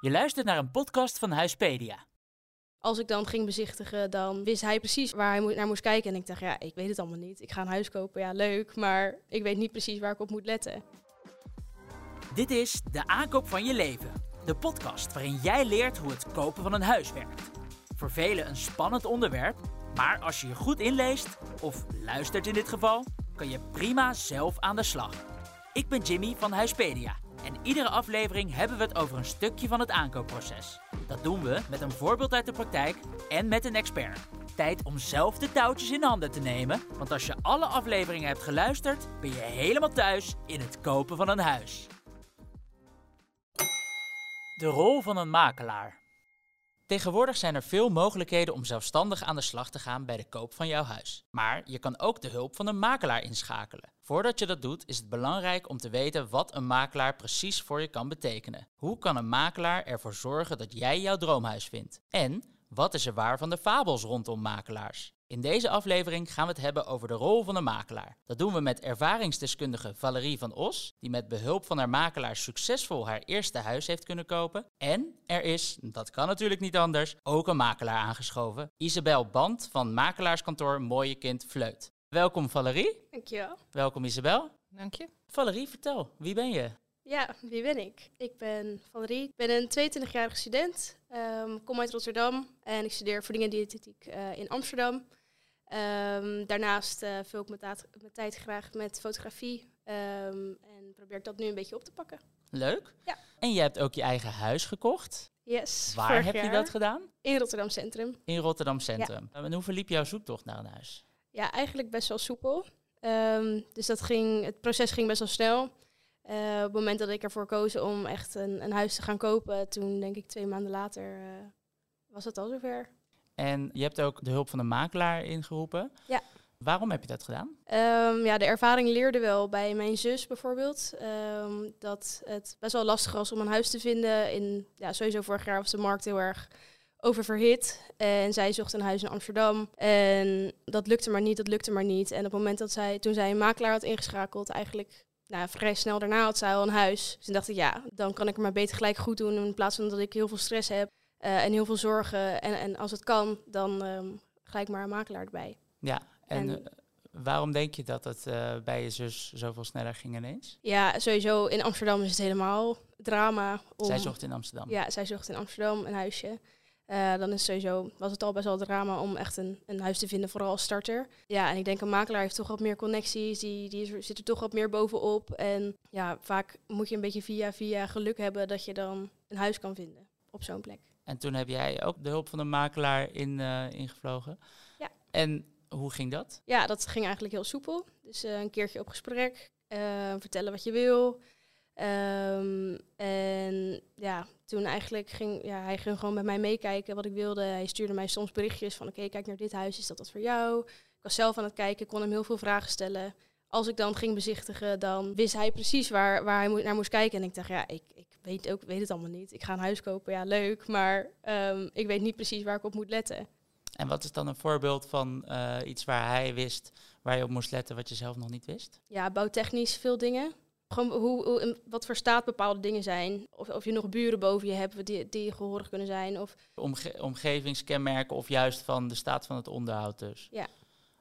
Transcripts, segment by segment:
Je luistert naar een podcast van Huispedia. Als ik dan ging bezichtigen, dan wist hij precies waar hij naar moest kijken. En ik dacht, ja, ik weet het allemaal niet. Ik ga een huis kopen, ja, leuk. Maar ik weet niet precies waar ik op moet letten. Dit is De Aankoop van Je Leven. De podcast waarin jij leert hoe het kopen van een huis werkt. Voor velen een spannend onderwerp, maar als je je goed inleest, of luistert in dit geval, kan je prima zelf aan de slag. Ik ben Jimmy van Huispedia en iedere aflevering hebben we het over een stukje van het aankoopproces. Dat doen we met een voorbeeld uit de praktijk en met een expert. Tijd om zelf de touwtjes in handen te nemen, want als je alle afleveringen hebt geluisterd, ben je helemaal thuis in het kopen van een huis. De rol van een makelaar. Tegenwoordig zijn er veel mogelijkheden om zelfstandig aan de slag te gaan bij de koop van jouw huis. Maar je kan ook de hulp van een makelaar inschakelen. Voordat je dat doet, is het belangrijk om te weten wat een makelaar precies voor je kan betekenen. Hoe kan een makelaar ervoor zorgen dat jij jouw droomhuis vindt? En wat is er waar van de fabels rondom makelaars? In deze aflevering gaan we het hebben over de rol van een makelaar. Dat doen we met ervaringsdeskundige Valerie van Os, die met behulp van haar makelaar succesvol haar eerste huis heeft kunnen kopen. En er is, dat kan natuurlijk niet anders, ook een makelaar aangeschoven, Isabel Band van makelaarskantoor Mooie Kind Vleut. Welkom Valerie. Dankjewel. Welkom Isabel. Dank je. Valerie, vertel, wie ben je? Ja, wie ben ik? Ik ben Valerie. Ik ben een 22-jarige student. Um, kom uit Rotterdam en ik studeer voeding en diëtetiek uh, in Amsterdam. Um, daarnaast uh, vul ik mijn, mijn, tijd graag met fotografie um, en probeer ik dat nu een beetje op te pakken. Leuk. Ja. En je hebt ook je eigen huis gekocht. Yes. Waar heb je dat gedaan? In Rotterdam Centrum. In Rotterdam Centrum. Ja. En hoe verliep jouw zoektocht naar een huis? Ja, eigenlijk best wel soepel. Um, dus dat ging, het proces ging best wel snel. Uh, op het moment dat ik ervoor koos om echt een, een, huis te gaan kopen, toen denk ik twee maanden later uh, was het al zover. En je hebt ook de hulp van een makelaar ingeroepen. Ja. Waarom heb je dat gedaan? Um, ja, de ervaring leerde wel bij mijn zus bijvoorbeeld. Um, dat het best wel lastig was om een huis te vinden. In, ja, sowieso vorig jaar was de markt heel erg oververhit. En zij zocht een huis in Amsterdam. En dat lukte maar niet, dat lukte maar niet. En op het moment dat zij, toen zij een makelaar had ingeschakeld, eigenlijk nou, vrij snel daarna had zij al een huis. Dus toen dacht ik, ja, dan kan ik er maar beter gelijk goed doen. In plaats van dat ik heel veel stress heb uh, en heel veel zorgen. En, en als het kan, dan um, gelijk maar een makelaar erbij. Ja, en, en uh, waarom denk je dat het uh, bij je zus zoveel sneller ging ineens? Ja, sowieso in Amsterdam is het helemaal drama. Om, zij zocht in Amsterdam? Ja, zij zocht in Amsterdam een huisje. Uh, dan is sowieso, was het al best wel drama om echt een, een huis te vinden, vooral als starter. Ja, en ik denk een makelaar heeft toch wat meer connecties, die, die zit er toch wat meer bovenop. En ja, vaak moet je een beetje via via geluk hebben dat je dan een huis kan vinden op zo'n plek. En toen heb jij ook de hulp van een makelaar in, uh, ingevlogen. Ja. En hoe ging dat? Ja, dat ging eigenlijk heel soepel. Dus uh, een keertje op gesprek, uh, vertellen wat je wil. Um, en ja, toen eigenlijk ging ja, hij ging gewoon met mij meekijken wat ik wilde. Hij stuurde mij soms berichtjes van oké, okay, kijk naar dit huis, is dat wat voor jou? Ik was zelf aan het kijken, kon hem heel veel vragen stellen. Als ik dan ging bezichtigen, dan wist hij precies waar, waar hij naar moest kijken. En ik dacht, ja, ik, ik weet, ook, weet het allemaal niet. Ik ga een huis kopen, ja, leuk. Maar um, ik weet niet precies waar ik op moet letten. En wat is dan een voorbeeld van uh, iets waar hij wist, waar je op moest letten, wat je zelf nog niet wist? Ja, bouwtechnisch veel dingen. Gewoon hoe, hoe, wat voor staat bepaalde dingen zijn. Of, of je nog buren boven je hebt die, die gehoorig kunnen zijn. Of Omge omgevingskenmerken of juist van de staat van het onderhoud dus. Ja.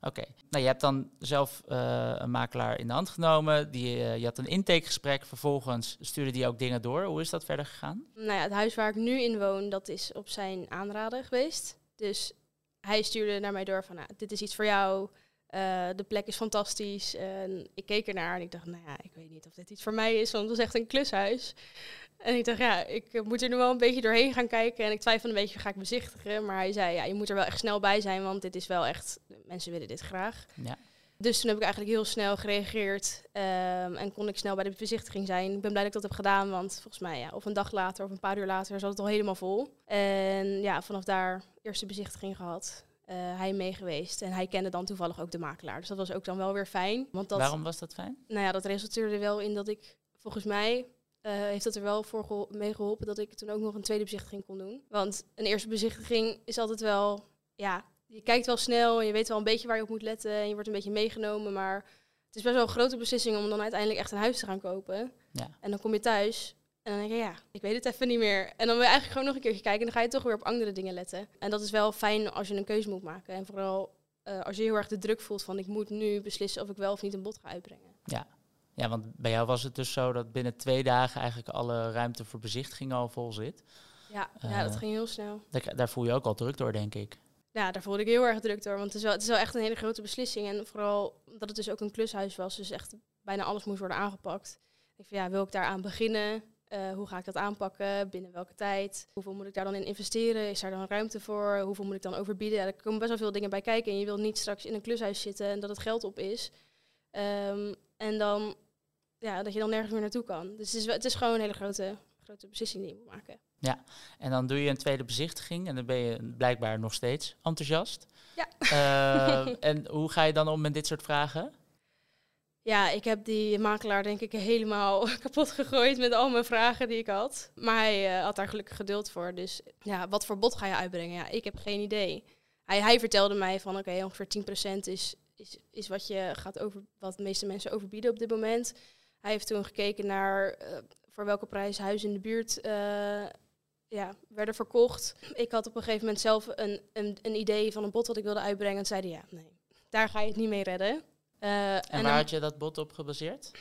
Oké. Nou, je hebt dan zelf uh, een makelaar in de hand genomen. Die, uh, je had een intakegesprek. Vervolgens stuurde die ook dingen door. Hoe is dat verder gegaan? Nou ja, het huis waar ik nu in woon, dat is op zijn aanraden geweest. Dus hij stuurde naar mij door van, nou, dit is iets voor jou. Uh, de plek is fantastisch. En ik keek ernaar en ik dacht, nou ja, ik weet niet of dit iets voor mij is, want het was echt een klushuis. En ik dacht, ja, ik moet er nu wel een beetje doorheen gaan kijken. En ik twijfelde een beetje, ga ik bezichtigen? Maar hij zei, ja, je moet er wel echt snel bij zijn, want dit is wel echt, mensen willen dit graag. Ja. Dus toen heb ik eigenlijk heel snel gereageerd um, en kon ik snel bij de bezichtiging zijn. Ik ben blij dat ik dat heb gedaan, want volgens mij, ja, of een dag later of een paar uur later zat het al helemaal vol. En ja, vanaf daar eerste bezichtiging gehad. Uh, hij mee geweest. En hij kende dan toevallig ook de makelaar. Dus dat was ook dan wel weer fijn. Want dat, Waarom was dat fijn? Nou ja, dat resulteerde er wel in dat ik, volgens mij, uh, heeft dat er wel voor geho mee geholpen dat ik toen ook nog een tweede bezichtiging kon doen. Want een eerste bezichtiging is altijd wel, ja, je kijkt wel snel en je weet wel een beetje waar je op moet letten. En je wordt een beetje meegenomen, maar het is best wel een grote beslissing om dan uiteindelijk echt een huis te gaan kopen. Ja. En dan kom je thuis en dan denk je, ja, ik weet het even niet meer. En dan wil je eigenlijk gewoon nog een keertje kijken en dan ga je toch weer op andere dingen letten. En dat is wel fijn als je een keuze moet maken. En vooral eh, als je heel erg de druk voelt van ik moet nu beslissen of ik wel of niet een bod ga uitbrengen. Ja, want bij jou was het dus zo dat binnen twee dagen eigenlijk alle ruimte voor bezichtiging al vol zit. Ja, ja dat Eh. ging heel snel. Daar, daar voel je ook al druk door, denk ik. Ja, daar voelde ik heel erg druk door. Want het is, wel, het is wel echt een hele grote beslissing. En vooral dat het dus ook een klushuis was. Dus echt bijna alles moest worden aangepakt. Ik denk van, ja, wil ik daar aan beginnen? Eh, hoe ga ik dat aanpakken? Binnen welke tijd? Hoeveel moet ik daar dan in investeren? Is daar dan ruimte voor? Hoeveel moet ik dan overbieden? Ja, er komen best wel veel dingen bij kijken. En je wil niet straks in een klushuis zitten en dat het geld op is. Ehm, en dan, ja, dat je dan nergens meer naartoe kan. Dus het is, het is gewoon een hele grote, grote beslissing die je moet maken. En dan doe je een tweede bezichtiging en dan ben je blijkbaar nog steeds enthousiast. Ja. Eh, en hoe ga je dan om met dit soort vragen? Ja, ik heb die makelaar denk ik helemaal kapot gegooid met al mijn vragen die ik had. Maar hij eh, had daar gelukkig geduld voor. Dus ja, wat voor bod ga je uitbrengen? Ja, ik heb geen idee. Hij, hij vertelde mij van oké, ongeveer 10% is, is, is wat, je gaat over, wat de meeste mensen overbieden op dit moment. Hij heeft toen gekeken naar eh, voor welke prijs huizen in de buurt eh, ja, werden verkocht. Ik had op een gegeven moment zelf een, een, een idee van een bod wat ik wilde uitbrengen. En zeiden ja, nee, daar ga je het niet mee redden. Eh, En, dan- waar had je dat bod op gebaseerd?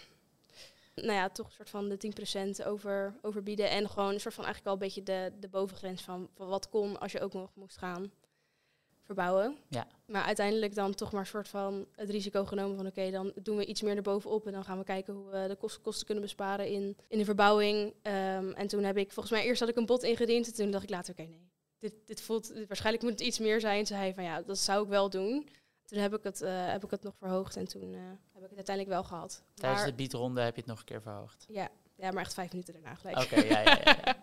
nou ja, toch een soort van de 10% over, overbieden. En gewoon een soort van eigenlijk al een beetje de, de bovengrens van, van wat kon als je ook nog moest gaan verbouwen. Ja. Maar uiteindelijk dan toch maar een soort van het risico genomen van oké, dan doen we iets meer erbovenop en dan gaan we kijken hoe we de kosten, kosten kunnen besparen in, in de verbouwing. Ehm, en toen heb ik, volgens mij eerst had ik een bod ingediend en toen dacht ik later, oké nee, dit, dit voelt, dit- waarschijnlijk moet het iets meer zijn. Toen zei hij van ja, dat zou ik wel doen. Toen heb ik het, eh, heb ik het nog verhoogd en toen eh, heb ik het uiteindelijk wel gehad. Tijdens Maar- de biedronde heb je het nog een keer verhoogd. ja, ja, maar echt vijf minuten daarna gelijk. Oké, ja, ja, ja, ja.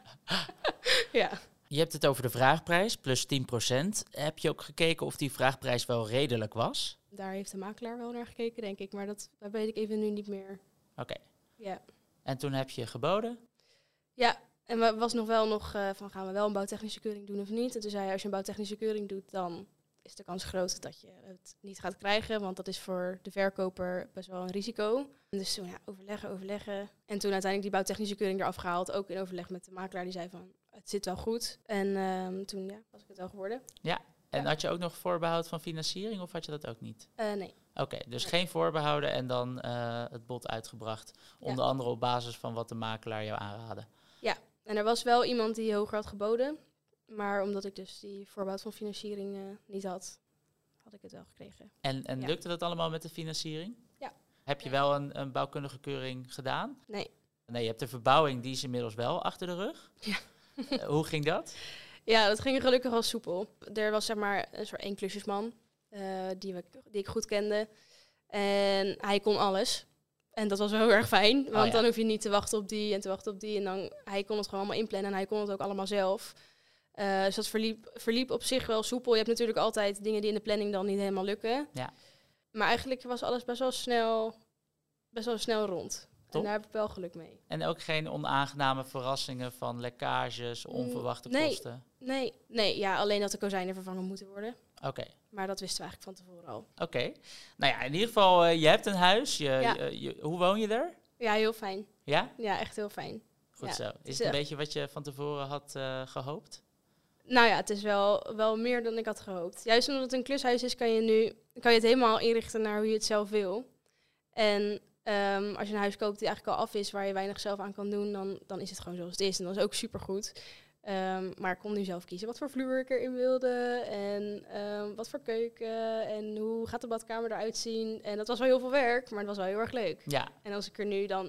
ja. Je hebt het over de vraagprijs, plus 10%. Heb je ook gekeken of die vraagprijs wel redelijk was? Daar heeft de makelaar wel naar gekeken, denk ik. Maar dat, dat weet ik even nu niet meer. Oké. Ja. En toen heb je geboden? Ja, en we was nog wel nog eh, van gaan we wel een bouwtechnische keuring doen of niet? En toen zei hij, als je een bouwtechnische keuring doet, dan is de kans groot dat je het niet gaat krijgen. Want dat is voor de verkoper best wel een risico. En dus toen ja, overleggen, overleggen. En toen uiteindelijk die bouwtechnische keuring eraf gehaald. Ook in overleg met de makelaar. Die zei van, het zit wel goed. En ehm, toen ja, was ik het wel geworden. En Ja. had je ook nog voorbehoud van financiering of had je dat ook niet? Eh, nee. Oké, dus Nee. geen voorbehouden en dan eh, het bod uitgebracht. Onder andere op basis van wat de makelaar jou aanraadde. En er was wel iemand die hoger had geboden. Maar omdat ik dus die voorbehoud van financiering eh, niet had, had ik het wel gekregen. En, en Ja. lukte dat allemaal met de financiering? Ja. Heb je Ja. wel een, een bouwkundige keuring gedaan? Nee. Nee, je hebt de verbouwing, die is inmiddels wel achter de rug. Ja. Eh, hoe ging dat? Ja, dat ging gelukkig wel soepel. Er was zeg maar een soort één klusjesman eh, die, we, die ik goed kende. En hij kon alles. En dat was wel heel erg fijn, want ja. dan hoef je niet te wachten op die en te wachten op die. En dan, hij kon het gewoon allemaal inplannen en hij kon het ook allemaal zelf. Eh, dus dat verliep, verliep op zich wel soepel. Je hebt natuurlijk altijd dingen die in de planning dan niet helemaal lukken. Ja. Maar eigenlijk was alles best wel snel, best wel snel rond. Top. En daar heb ik wel geluk mee. En ook geen onaangename verrassingen van lekkages, Mm, onverwachte nee. kosten? Nee, nee, ja, alleen dat de kozijnen vervangen moeten worden. Oké. Maar dat wisten we eigenlijk van tevoren al. Oké. Nou ja, in ieder geval, eh, je hebt een huis. Je, Ja. je- je- hoe woon je er? Ja, heel fijn. Ja? Ja, echt heel fijn. Goed Ja, zo. Is het een beetje wat je van tevoren had eh, gehoopt? Nou ja, het is wel, wel meer dan ik had gehoopt. Juist omdat het een klushuis is, kan je nu kan je het helemaal inrichten naar hoe je het zelf wil. En ehm, als je een huis koopt die eigenlijk al af is, waar je weinig zelf aan kan doen, dan, dan is het gewoon zoals het is. En dat is ook supergoed. Ehm, maar ik kon nu zelf kiezen wat voor vloer ik erin wilde. En ehm, wat voor keuken. En hoe gaat de badkamer eruit zien. En dat was wel heel veel werk, maar het was wel heel erg leuk. Ja. En als ik er nu dan,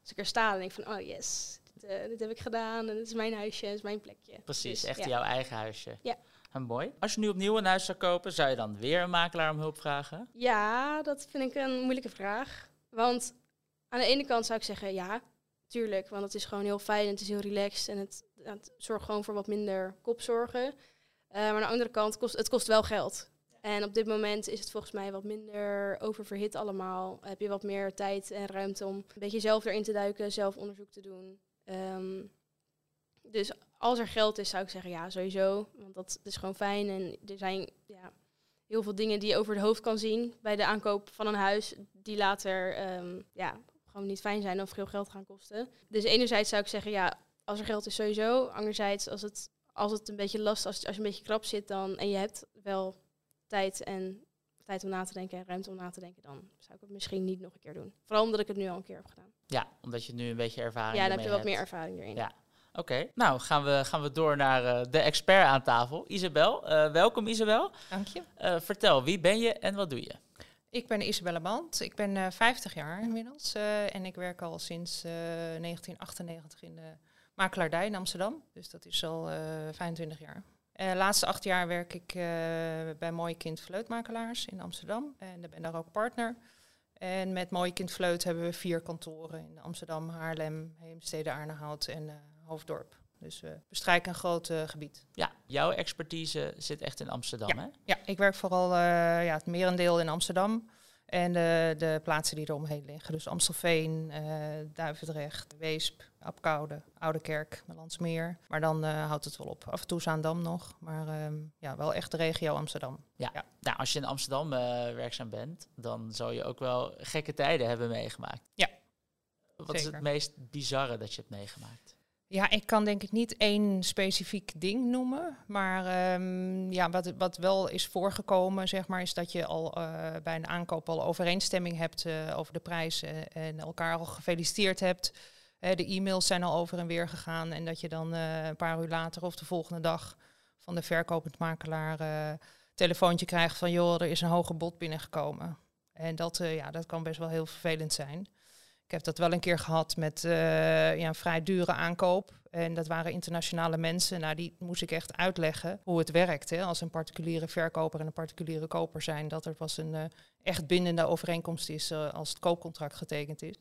als ik er sta, dan denk ik van, oh yes, dit, eh, dit heb ik gedaan. En dit is mijn huisje, dit is mijn plekje. Precies, Dus, echt ja. jouw eigen huisje. Ja. En mooi. Als je nu opnieuw een huis zou kopen, zou je dan weer een makelaar om hulp vragen? Ja, dat vind ik een moeilijke vraag. Want aan de ene kant zou ik zeggen ja, tuurlijk. Want het is gewoon heel fijn en het is heel relaxed. En het, het zorgt gewoon voor wat minder kopzorgen. Eh, maar aan de andere kant, kost, het kost wel geld. En op dit moment is het volgens mij wat minder oververhit allemaal. Heb je wat meer tijd en ruimte om een beetje zelf erin te duiken, zelf onderzoek te doen. Ehm, dus als er geld is, zou ik zeggen ja, sowieso. Want dat is gewoon fijn. En er zijn ja, heel veel dingen die je over het hoofd kan zien bij de aankoop van een huis, die later ehm, ja, gewoon niet fijn zijn of veel geld gaan kosten. Dus enerzijds zou ik zeggen, ja, als er geld is sowieso. Anderzijds, als het, als het een beetje last, als, als je een beetje krap zit dan, en je hebt wel tijd en tijd om na te denken en ruimte om na te denken, dan zou ik het misschien niet nog een keer doen. Vooral omdat ik het nu al een keer heb gedaan. Ja, omdat je nu een beetje ervaring Ja, dan heb je wat hebt. meer ervaring erin. Ja. Oké, nou gaan we, gaan we door naar eh, de expert aan tafel, Isabel. Eh, welkom Isabel. Dank je. Eh, vertel, wie ben je en wat doe je? Ik ben Isabelle Band. Ik ben eh 50 jaar inmiddels. eh, en ik werk al sinds eh, 1998 in de makelaardij in Amsterdam. Dus dat is al eh 25 jaar. Eh, De laatste acht jaar werk ik eh, bij Mooie Kind Vleutmakelaars in Amsterdam. En ik ben daar ook partner. En met Mooie Kind Vleut hebben we vier kantoren in Amsterdam, Haarlem, Heemstede, Arnhout en eh, Hoofddorp. Dus we bestrijken een groot eh, gebied. Ja, jouw expertise zit echt in Amsterdam, hè? Ja, ik werk vooral eh, ja, het merendeel in Amsterdam. En de, de plaatsen die er omheen liggen. Dus Amstelveen, eh, Duivendrecht, Weesp, Apkoude, Oudekerk, Landsmeer. Maar dan eh, houdt het wel op. Af en toe Zaandam nog. Maar ehm, ja, wel echt de regio Amsterdam. Nou, als je in Amsterdam eh, werkzaam bent, dan zal je ook wel gekke tijden hebben meegemaakt. Ja, Wat is het meest bizarre dat je hebt meegemaakt? Ja, ik kan denk ik niet één specifiek ding noemen. Maar ehm, ja, wat, wat wel is voorgekomen, zeg maar, is dat je al eh, bij een aankoop al overeenstemming hebt eh, over de prijs eh, en elkaar al gefeliciteerd hebt. De e-mails zijn al over en weer gegaan. En dat je dan een paar uur later of de volgende dag van de verkopend makelaar telefoontje krijgt van joh, er is een hoger bod binnengekomen. En dat, ja, dat kan best wel heel vervelend zijn. Ik heb dat wel een keer gehad met eh, ja, een vrij dure aankoop. En dat waren internationale mensen. Nou, die moest ik echt uitleggen hoe het werkt. Hè. Als een particuliere verkoper en een particuliere koper zijn, dat er pas een eh, echt bindende overeenkomst is eh, als het koopcontract getekend is.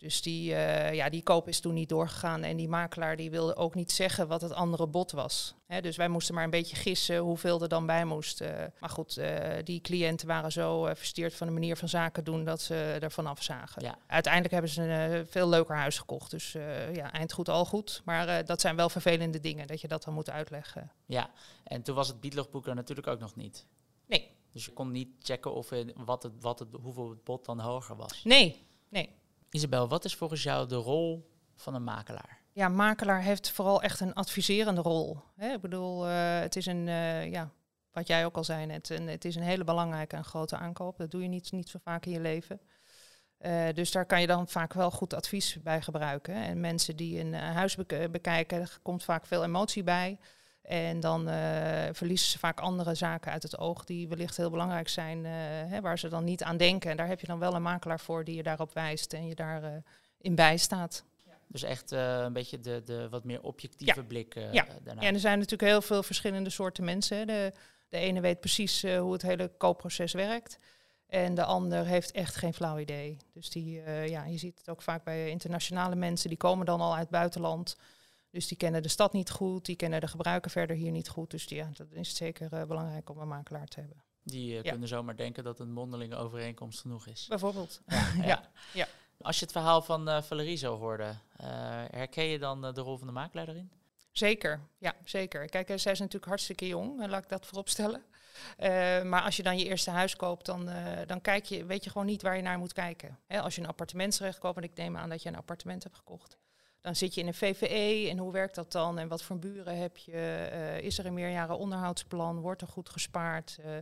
Dus die, eh, ja, die koop is toen niet doorgegaan. En die makelaar die wilde ook niet zeggen wat het andere bod was. Dus wij moesten maar een beetje gissen hoeveel er dan bij moest. eh. maar goed, eh, die cliënten waren zo versteerd van de manier van zaken doen dat ze er vanaf zagen. Ja. Uiteindelijk hebben ze een veel leuker huis gekocht. Dus ja, eind goed, al goed. Maar dat zijn wel vervelende dingen, dat je dat dan moet uitleggen. Ja, en toen was het biedlogboek er natuurlijk ook nog niet. Nee. Dus je kon niet checken of wat het, wat het, hoeveel het bod dan hoger was. Nee, nee. Isabel, wat is volgens jou de rol van een makelaar? Ja, makelaar heeft vooral echt een adviserende rol. Hè? Ik bedoel, eh, het is een, eh, ja, wat jij ook al zei net, een, het is een hele belangrijke en grote aankoop. Dat doe je niet, niet zo vaak in je leven. Eh, dus daar kan je dan vaak wel goed advies bij gebruiken. En mensen die een huis bek- bekijken, er komt vaak veel emotie bij. En dan eh, verliezen ze vaak andere zaken uit het oog die wellicht heel belangrijk zijn, eh, hè, waar ze dan niet aan denken. En daar heb je dan wel een makelaar voor die je daarop wijst en je daarin in bijstaat. Dus echt eh, een beetje de, de wat meer objectieve blik eh, Ja. daarna. Ja, en er zijn natuurlijk heel veel verschillende soorten mensen. De, de ene weet precies eh, hoe het hele koopproces werkt. En de ander heeft echt geen flauw idee. Dus die, eh, ja, je ziet het ook vaak bij internationale mensen. Die komen dan al uit het buitenland. Dus die kennen de stad niet goed. Die kennen de gebruiker verder hier niet goed. Dus die, ja, dat is zeker eh, belangrijk om een makelaar te hebben. Die eh, Ja. kunnen zomaar denken dat een mondelinge overeenkomst genoeg is. Bijvoorbeeld. Ja, Ja, ja. Als je het verhaal van eh Valerie zo hoorde, herken je dan de rol van de makelaar daarin? Zeker, ja, zeker. Kijk, zij is natuurlijk hartstikke jong, laat ik dat vooropstellen. Eh maar als je dan je eerste huis koopt, dan, dan kijk je, weet je gewoon niet waar je naar moet kijken. Hè, als je een appartementsrecht koopt, en ik neem aan dat je een appartement hebt gekocht, dan zit je in een VVE en hoe werkt dat dan en wat voor buren heb je? Eh, is er een meerjaren onderhoudsplan? Wordt er goed gespaard? Eh,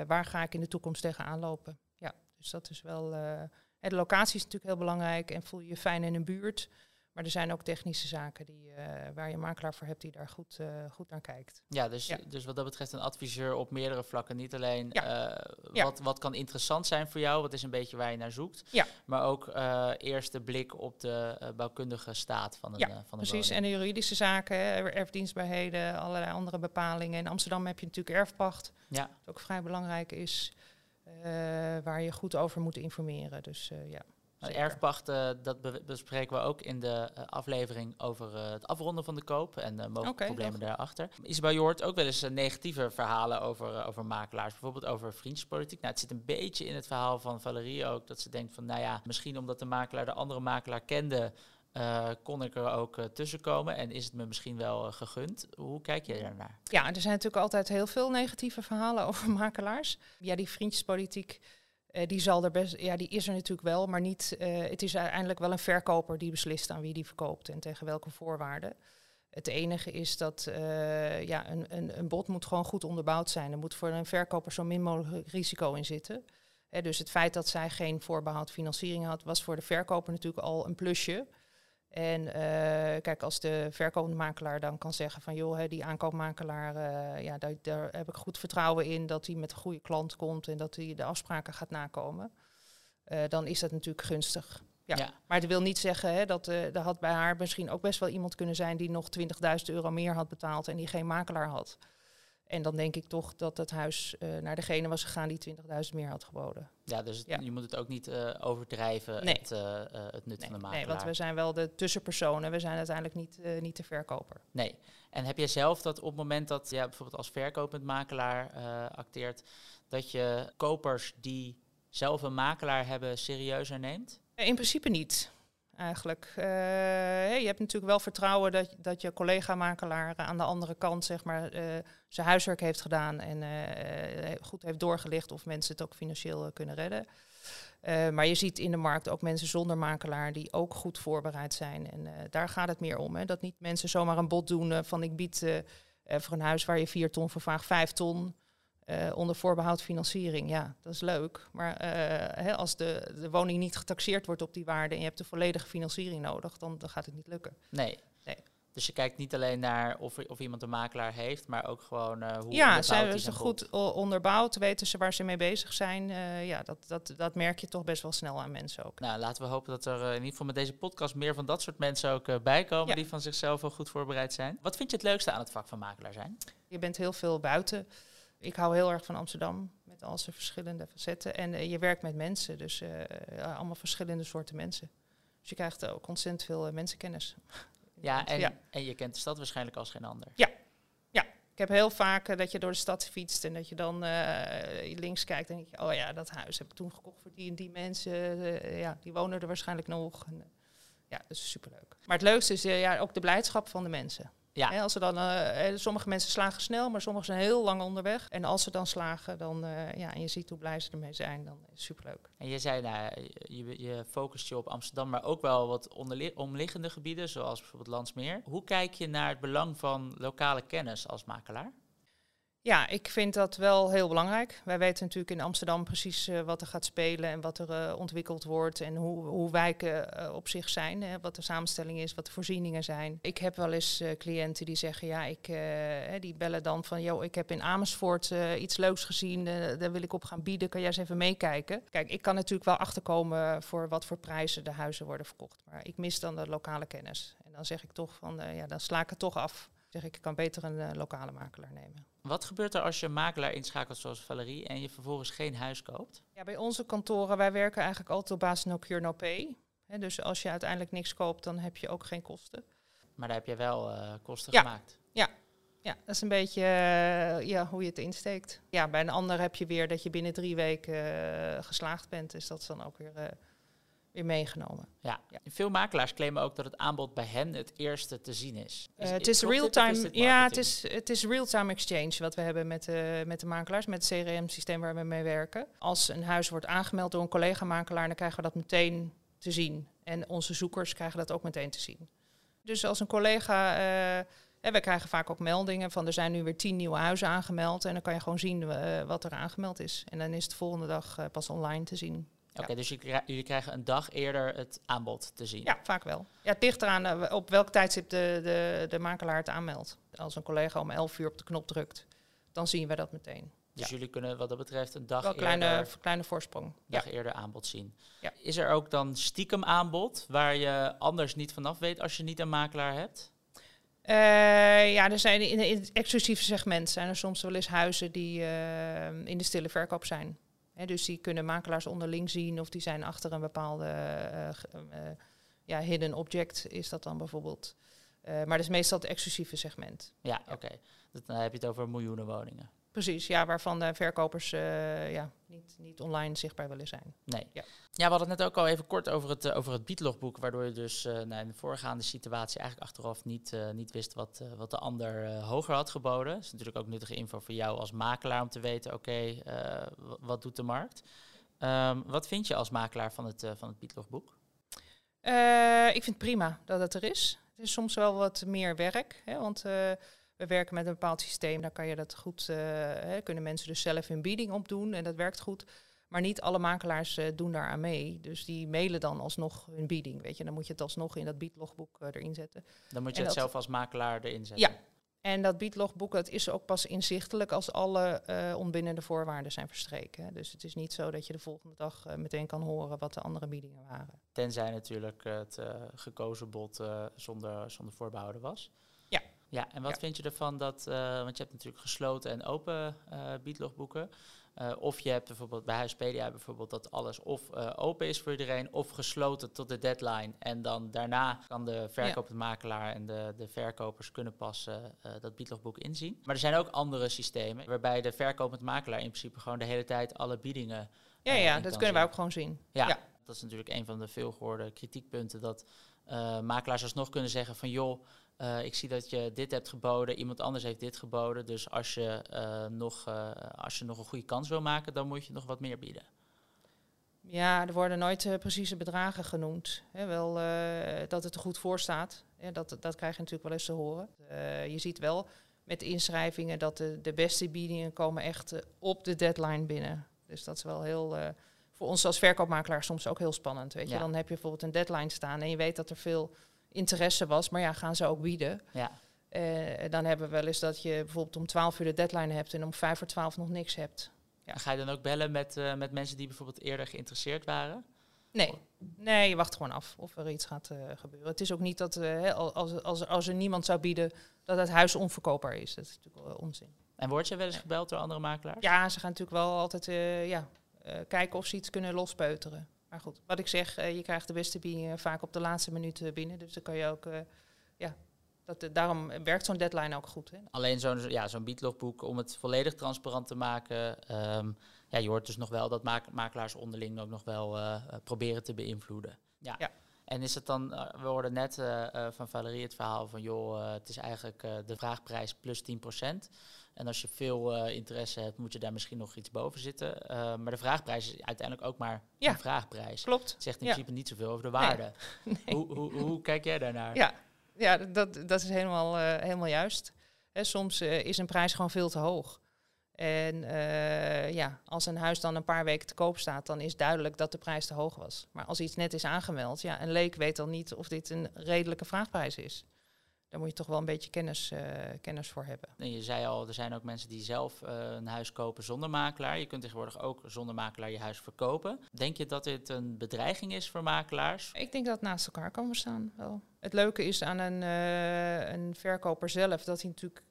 eh, waar ga ik in de toekomst tegenaan lopen? Ja, dus dat is wel. en de locatie is natuurlijk heel belangrijk en voel je je fijn in een buurt. Maar er zijn ook technische zaken die, eh, waar je een makelaar voor hebt die daar goed, eh, goed naar kijkt. Ja dus, Ja. dus wat dat betreft een adviseur op meerdere vlakken. Niet alleen Ja. eh, Ja. wat, wat kan interessant zijn voor jou, wat is een beetje waar je naar zoekt. Maar ook eerste blik op de bouwkundige staat van een, Ja, van een Precies, woning. en de juridische zaken, er- erfdienstbaarheden, allerlei andere bepalingen. In Amsterdam heb je natuurlijk erfpacht, wat ook vrij belangrijk is, waar je goed over moet informeren. Dus ja. Nou, zeker. erfpacht, eh, dat be- bespreken we ook in de eh, aflevering over eh, het afronden van de koop en de mogelijke Oké, problemen daarachter. Isabel, je hoort ook wel eens negatieve verhalen over, over makelaars, bijvoorbeeld over vriendjespolitiek. Nou, het zit een beetje in het verhaal van Valerie ook, dat ze denkt van, nou ja, misschien omdat de makelaar de andere makelaar kende, Uh, kon ik er ook uh, tussenkomen en is het me misschien wel uh, gegund? Hoe kijk je daarnaar? Ja, er zijn natuurlijk altijd heel veel negatieve verhalen over makelaars. Ja, die vriendjespolitiek, die, zal er best, ja, die is er natuurlijk wel, maar niet, het is uiteindelijk wel een verkoper die beslist aan wie die verkoopt en tegen welke voorwaarden. Het enige is dat ja, een, een, een bod moet gewoon goed onderbouwd zijn. Er moet voor een verkoper zo min mogelijk risico in zitten. dus het feit dat zij geen voorbehoud financiering had, was voor de verkoper natuurlijk al een plusje. En uh, kijk, als de verkopende makelaar dan kan zeggen van joh, hè, die aankoopmakelaar, uh, ja, daar, daar, heb ik goed vertrouwen in dat hij met een goede klant komt en dat hij de afspraken gaat nakomen, uh, dan is dat natuurlijk gunstig. Ja. ja. Maar dat wil niet zeggen hè, dat er had bij haar misschien ook best wel iemand kunnen zijn die nog 20.000 euro meer had betaald en die geen makelaar had. En dan denk ik toch dat het huis uh, naar degene was gegaan die 20.000 meer had geboden. Ja, dus het, ja. je moet het ook niet uh, overdrijven, nee. het, uh, het nut nee. van de makelaar. Nee, want we zijn wel de tussenpersonen, we zijn uiteindelijk niet, niet de verkoper. Nee. En heb jij zelf dat op het moment dat je ja, bijvoorbeeld als verkopend makelaar acteert, dat je kopers die zelf een makelaar hebben serieuzer neemt? In principe niet eigenlijk. Uh, je hebt natuurlijk wel vertrouwen dat, dat je collega-makelaar aan de andere kant zeg maar, uh, zijn huiswerk heeft gedaan en goed heeft doorgelicht of mensen het ook financieel kunnen redden. maar je ziet in de markt ook mensen zonder makelaar die ook goed voorbereid zijn. En daar gaat het meer om. Hè? Dat niet mensen zomaar een bod doen van ik bied voor een huis waar je vier ton voor vraagt, vijf ton. Uh, onder voorbehoud financiering, ja, dat is leuk. Maar uh, hè, als de, de woning niet getaxeerd wordt op die waarde en je hebt de volledige financiering nodig, dan, dan gaat het niet lukken. Nee. nee. Dus je kijkt niet alleen naar of, of iemand een makelaar heeft, maar ook gewoon uh, hoe Ja, zijn ze goed onderbouwd, weten ze waar ze mee bezig zijn. ja, dat, dat, dat merk je toch best wel snel aan mensen ook. Nou, laten we hopen dat er in ieder geval met deze podcast meer van dat soort mensen ook bij komen, ja. die van zichzelf wel goed voorbereid zijn. Wat vind je het leukste aan het vak van makelaar zijn? Je bent heel veel buiten ik hou heel erg van Amsterdam met al zijn verschillende facetten. En uh, je werkt met mensen, dus uh, allemaal verschillende soorten mensen. Dus je krijgt ook ontzettend veel mensenkennis. Ja en, ja. en je kent de stad waarschijnlijk als geen ander. Ja, ja. Ik heb heel vaak dat je door de stad fietst en dat je dan links kijkt en denk je, oh ja, dat huis heb ik toen gekocht voor die en die mensen. ja, die wonen er waarschijnlijk nog. En, ja, dat is superleuk. Maar het leukste is ja, ook de blijdschap van de mensen. Ja. Als ze dan, uh, sommige mensen slagen snel, maar sommigen zijn heel lang onderweg. En als ze dan slagen, dan, uh, ja, en je ziet hoe blij ze ermee zijn, dan is het superleuk. En je zei, nou, je, je focust je op Amsterdam, maar ook wel wat omliggende gebieden, zoals bijvoorbeeld Landsmeer. Hoe kijk je naar het belang van lokale kennis als makelaar? Ja, ik vind dat wel heel belangrijk. Wij weten natuurlijk in Amsterdam precies uh, wat er gaat spelen en wat er uh, ontwikkeld wordt en hoe, hoe wijken uh, op zich zijn, hè, wat de samenstelling is, wat de voorzieningen zijn. Ik heb wel eens cliënten die zeggen, ja, ik, die bellen dan van, joh, ik heb in Amersfoort iets leuks gezien, daar wil ik op gaan bieden, kan jij eens even meekijken? Kijk, ik kan natuurlijk wel achterkomen voor wat voor prijzen de huizen worden verkocht, maar ik mis dan de lokale kennis. En dan zeg ik toch van, ja, dan sla ik het toch af. Zeg ik, ik kan beter een lokale makelaar nemen. Wat gebeurt er als je een makelaar inschakelt zoals Valerie en je vervolgens geen huis koopt? Ja, bij onze kantoren, wij werken eigenlijk altijd op basis no cure no pay. He, dus als je uiteindelijk niks koopt, dan heb je ook geen kosten. Maar daar heb je wel uh, kosten ja. gemaakt. Ja. ja, dat is een beetje uh, ja, hoe je het insteekt. Ja, bij een ander heb je weer dat je binnen drie weken geslaagd bent. Dus dat is dan ook weer weer meegenomen. Ja. ja. veel makelaars claimen ook dat het aanbod bij hen het eerste te zien is. is het is real-time. Ja, het is, het is real-time exchange wat we hebben met de, met de makelaars, met het CRM-systeem waar we mee werken. Als een huis wordt aangemeld door een collega-makelaar, dan krijgen we dat meteen te zien. En onze zoekers krijgen dat ook meteen te zien. Dus als een collega. Uh, we krijgen vaak ook meldingen van er zijn nu weer tien nieuwe huizen aangemeld. En dan kan je gewoon zien wat er aangemeld is. En dan is het de volgende dag pas online te zien. Oké, ja. dus jullie krijgen een dag eerder het aanbod te zien? Ja, vaak wel. Ja, het ligt eraan uh, op welk tijdstip de, de, de makelaar het aanmeldt. Als een collega om 11 uur op de knop drukt, dan zien we dat meteen. Dus ja. jullie kunnen wat dat betreft een dag wel eerder... kleine, kleine voorsprong. dag eerder aanbod zien. Ja. Is er ook dan stiekem aanbod waar je anders niet vanaf weet als je niet een makelaar hebt? Uh, ja, er zijn in, in, het exclusieve segment zijn er soms wel eens huizen die uh, in de stille verkoop zijn. He, dus die kunnen makelaars onderling zien of die zijn achter een bepaalde uh, uh, ja, hidden object, is dat dan bijvoorbeeld. Maar dat is meestal het exclusieve segment. Ja, oké. Okay. Dan heb je het over miljoenen woningen. Precies, ja, waarvan de verkopers eh, ja, niet, niet online zichtbaar willen zijn. Nee. Ja. Ja. we hadden het net ook al even kort over het, eh, over het biedlogboek, waardoor je dus eh, nou, in de voorgaande situatie eigenlijk achteraf niet, niet wist wat, wat de ander hoger had geboden. Dat is natuurlijk ook nuttige info voor jou als makelaar om te weten, oké, wa- wat doet de markt? Ehm, wat vind je als makelaar van het, van het biedlogboek? Eh, ik vind het prima dat het er is. Het is soms wel wat meer werk, hè, want we werken met een bepaald systeem. Daar kan je dat goed, eh, hè, kunnen mensen dus zelf hun bieding op doen en dat werkt goed. Maar niet alle makelaars eh, doen daar aan mee. Dus die mailen dan alsnog hun bieding. Weet je, dan moet je het alsnog in dat biedlogboek eh, erin zetten. Dan moet je En het dat- zelf als makelaar erin zetten. Ja. En dat biedlogboek dat is ook pas inzichtelijk als alle eh ontbindende voorwaarden zijn verstreken. hè. Dus het is niet zo dat je de volgende dag meteen kan horen wat de andere biedingen waren. Tenzij natuurlijk het gekozen bod zonder, zonder voorbehouden was. Ja. En wat Ja. vind je ervan dat, eh, want je hebt natuurlijk gesloten en open eh biedlogboeken. Eh, of je hebt bijvoorbeeld bij Huispedia bijvoorbeeld dat alles of open is voor iedereen, of gesloten tot de deadline. En dan daarna kan de verkopend makelaar en de, de verkopers kunnen pas dat biedlogboek inzien. Maar er zijn ook andere systemen waarbij de verkopend makelaar in principe gewoon de hele tijd alle biedingen. Ja, ja dat kunnen wij ook gewoon zien. Ja, Ja. dat is natuurlijk een van de veelgehoorde kritiekpunten. Dat makelaars alsnog kunnen zeggen van joh, eh, ik zie dat je dit hebt geboden, iemand anders heeft dit geboden. Dus als je, eh, nog, eh, als je nog een goede kans wil maken, dan moet je nog wat meer bieden. Ja, er worden nooit precieze bedragen genoemd. Wel dat het er goed voor staat. Dat, dat krijg je natuurlijk wel eens te horen. Je ziet wel met inschrijvingen dat de, de beste biedingen komen echt op de deadline binnen. Dus dat is wel heel, voor ons als verkoopmakelaar soms ook heel spannend. Weet je? Ja. Dan heb je bijvoorbeeld een deadline staan en je weet dat er veel interesse was. Maar ja, gaan ze ook bieden? Ja, Eh, dan hebben we wel eens dat je bijvoorbeeld om 12 uur de deadline hebt en om 5 voor 12 nog niks hebt. Ja. Ga je dan ook bellen met, eh, met mensen die bijvoorbeeld eerder geïnteresseerd waren? Nee, nee, je wacht gewoon af of er iets gaat eh, gebeuren. Het is ook niet dat als, als, als er niemand zou bieden, dat het huis onverkoopbaar is. Dat is natuurlijk wel onzin. En word je wel eens gebeld door andere makelaars? Ja, ze gaan natuurlijk wel altijd ja, kijken of ze iets kunnen lospeuteren. Maar goed, wat ik zeg, eh, je krijgt de beste biedingen vaak op de laatste minuut eh, binnen. Dus dan kan je ook, eh, ja, dat, eh, daarom werkt zo'n deadline ook goed. Hè? Alleen zo'n ja, zo'n biedlogboek om het volledig transparant te maken. ehm, ja, je hoort dus nog wel dat mak- makelaars onderling ook nog wel eh, eh, proberen te beïnvloeden. Ja. Ja. En is het dan, eh, we hoorden net eh, eh, van Valerie het verhaal van, joh, eh, het is eigenlijk eh, de vraagprijs plus 10%. En als je veel eh, interesse hebt, moet je daar misschien nog iets boven zitten. Eh, maar de vraagprijs is uiteindelijk ook maar Ja. een vraagprijs. Klopt. Het zegt in Ja. principe niet zoveel over de waarde. Nee. Hoe, hoe, hoe kijk jij daarnaar? Ja, ja dat, dat is helemaal, eh, helemaal juist. Hè, soms is een prijs gewoon veel te hoog. En ja, als een huis dan een paar weken te koop staat, dan is duidelijk dat de prijs te hoog was. Maar als iets net is aangemeld, ja, een leek weet dan niet of dit een redelijke vraagprijs is. Daar moet je toch wel een beetje kennis, eh, kennis voor hebben. En je zei al, er zijn ook mensen die zelf eh, een huis kopen zonder makelaar. Je kunt tegenwoordig ook zonder makelaar je huis verkopen. Denk je dat dit een bedreiging is voor makelaars? Ik denk dat het naast elkaar kan bestaan wel. Het leuke is aan een, eh, een verkoper zelf dat hij natuurlijk.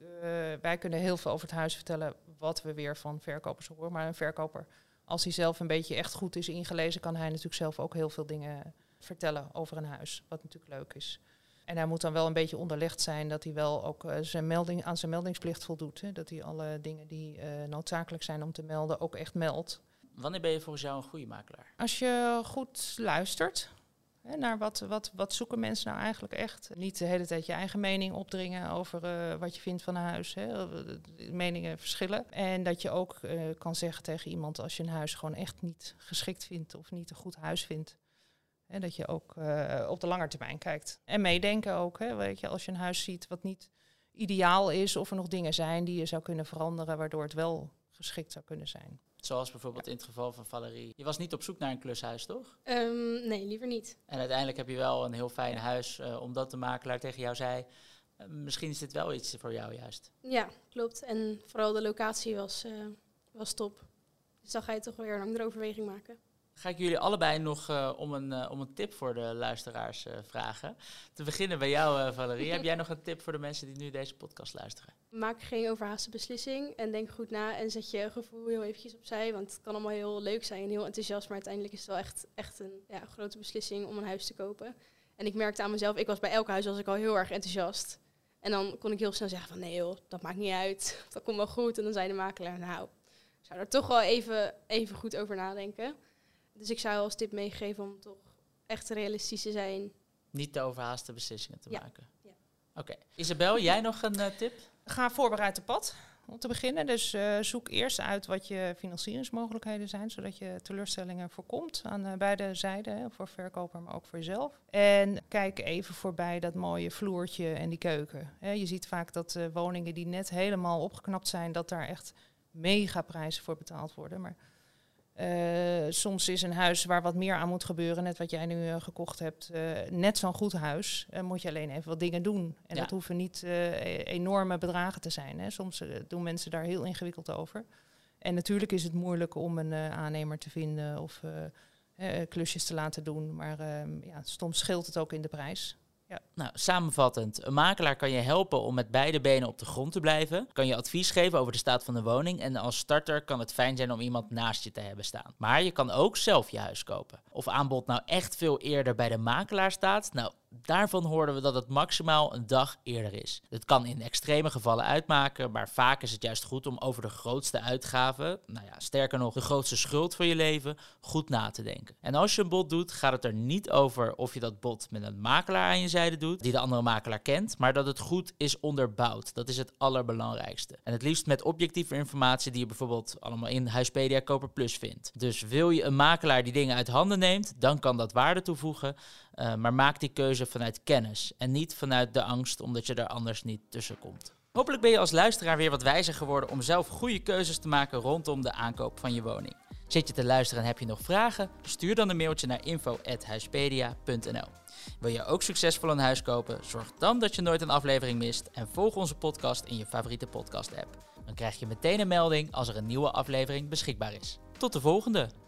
wij kunnen heel veel over het huis vertellen wat we weer van verkopers horen. Maar een verkoper, als hij zelf een beetje echt goed is ingelezen, kan hij natuurlijk zelf ook heel veel dingen vertellen over een huis. Wat natuurlijk leuk is. En hij moet dan wel een beetje onderlegd zijn dat hij wel ook eh, zijn melding, aan zijn meldingsplicht voldoet. Hè? Dat hij alle dingen die eh, noodzakelijk zijn om te melden ook echt meldt. Wanneer ben je volgens jou een goede makelaar? Als je goed luistert hè, naar wat, wat, wat zoeken mensen nou eigenlijk echt. Niet de hele tijd je eigen mening opdringen over eh, wat je vindt van een huis. Hè. Meningen verschillen. En dat je ook kan zeggen tegen iemand als je een huis gewoon echt niet geschikt vindt of niet een goed huis vindt. En dat je ook eh, op de lange termijn kijkt. En meedenken ook. Hè, weet je, als je een huis ziet wat niet ideaal is of er nog dingen zijn die je zou kunnen veranderen waardoor het wel geschikt zou kunnen zijn. Zoals bijvoorbeeld in het geval van Valerie. Je was niet op zoek naar een klushuis, toch? Ehm, nee, liever niet. En uiteindelijk heb je wel een heel fijn huis, eh, omdat de makelaar tegen jou zei... eh, misschien is dit wel iets voor jou juist. Ja, klopt. En vooral de locatie was, eh, was top. Dus dan ga je toch weer een andere overweging maken. Ga ik jullie allebei nog eh, om, een, eh, om een tip voor de luisteraars eh, vragen. Te beginnen bij jou, Valerie. Heb jij nog een tip voor de mensen die nu deze podcast luisteren? Maak geen overhaaste beslissing en denk goed na en zet je gevoel heel eventjes opzij. Want het kan allemaal heel leuk zijn en heel enthousiast, maar uiteindelijk is het wel echt, echt een ja, grote beslissing om een huis te kopen. En ik merkte aan mezelf, ik was bij elk huis was ik al heel erg enthousiast. En dan kon ik heel snel zeggen van nee joh, dat maakt niet uit. Dat komt wel goed. En dan zei de makelaar, nou, ik zou er toch wel even, even goed over nadenken. Dus ik zou als tip meegeven om toch echt realistisch te zijn. Niet te overhaaste beslissingen te Ja. maken. Ja. Oké. Isabel, jij nog een eh, tip? Ga voorbereid te pad om te beginnen. Dus eh, zoek eerst uit wat je financieringsmogelijkheden zijn, zodat je teleurstellingen voorkomt aan eh, beide zijden, hè, voor verkoper, maar ook voor jezelf. En kijk even voorbij dat mooie vloertje en die keuken. Hè, je ziet vaak dat eh, woningen die net helemaal opgeknapt zijn, dat daar echt mega prijzen voor betaald worden. Maar eh, soms is een huis waar wat meer aan moet gebeuren, net wat jij nu eh, gekocht hebt, eh, net zo'n goed huis. Moet je alleen even wat dingen doen. En Ja. dat hoeven niet e- enorme bedragen te zijn. Hè. Soms doen mensen daar heel ingewikkeld over. En natuurlijk is het moeilijk om een aannemer te vinden of klusjes te laten doen. Maar ehm, ja, soms scheelt het ook in de prijs. Nou, samenvattend, een makelaar kan je helpen om met beide benen op de grond te blijven. Kan je advies geven over de staat van de woning. En als starter kan het fijn zijn om iemand naast je te hebben staan. Maar je kan ook zelf je huis kopen. Of aanbod nou echt veel eerder bij de makelaar staat. Nou, daarvan hoorden we dat het maximaal een dag eerder is. Het kan in extreme gevallen uitmaken, maar vaak is het juist goed om over de grootste uitgaven, nou ja, sterker nog, de grootste schuld van je leven, goed na te denken. En als je een bod doet, gaat het er niet over of je dat bod met een makelaar aan je zijde doet, die de andere makelaar kent, maar dat het goed is onderbouwd. Dat is het allerbelangrijkste. En het liefst met objectieve informatie die je bijvoorbeeld allemaal in Huispedia Koper Plus vindt. Dus wil je een makelaar die dingen uit handen neemt, dan kan dat waarde toevoegen. Uh, maar maak die keuze vanuit kennis en niet vanuit de angst omdat je er anders niet tussen komt. Hopelijk ben je als luisteraar weer wat wijzer geworden om zelf goede keuzes te maken rondom de aankoop van je woning. Zit je te luisteren en heb je nog vragen? Stuur dan een mailtje naar info.huispedia.nl. Wil je ook succesvol een huis kopen? Zorg dan dat je nooit een aflevering mist en volg onze podcast in je favoriete podcast app. Dan krijg je meteen een melding als er een nieuwe aflevering beschikbaar is. Tot de volgende!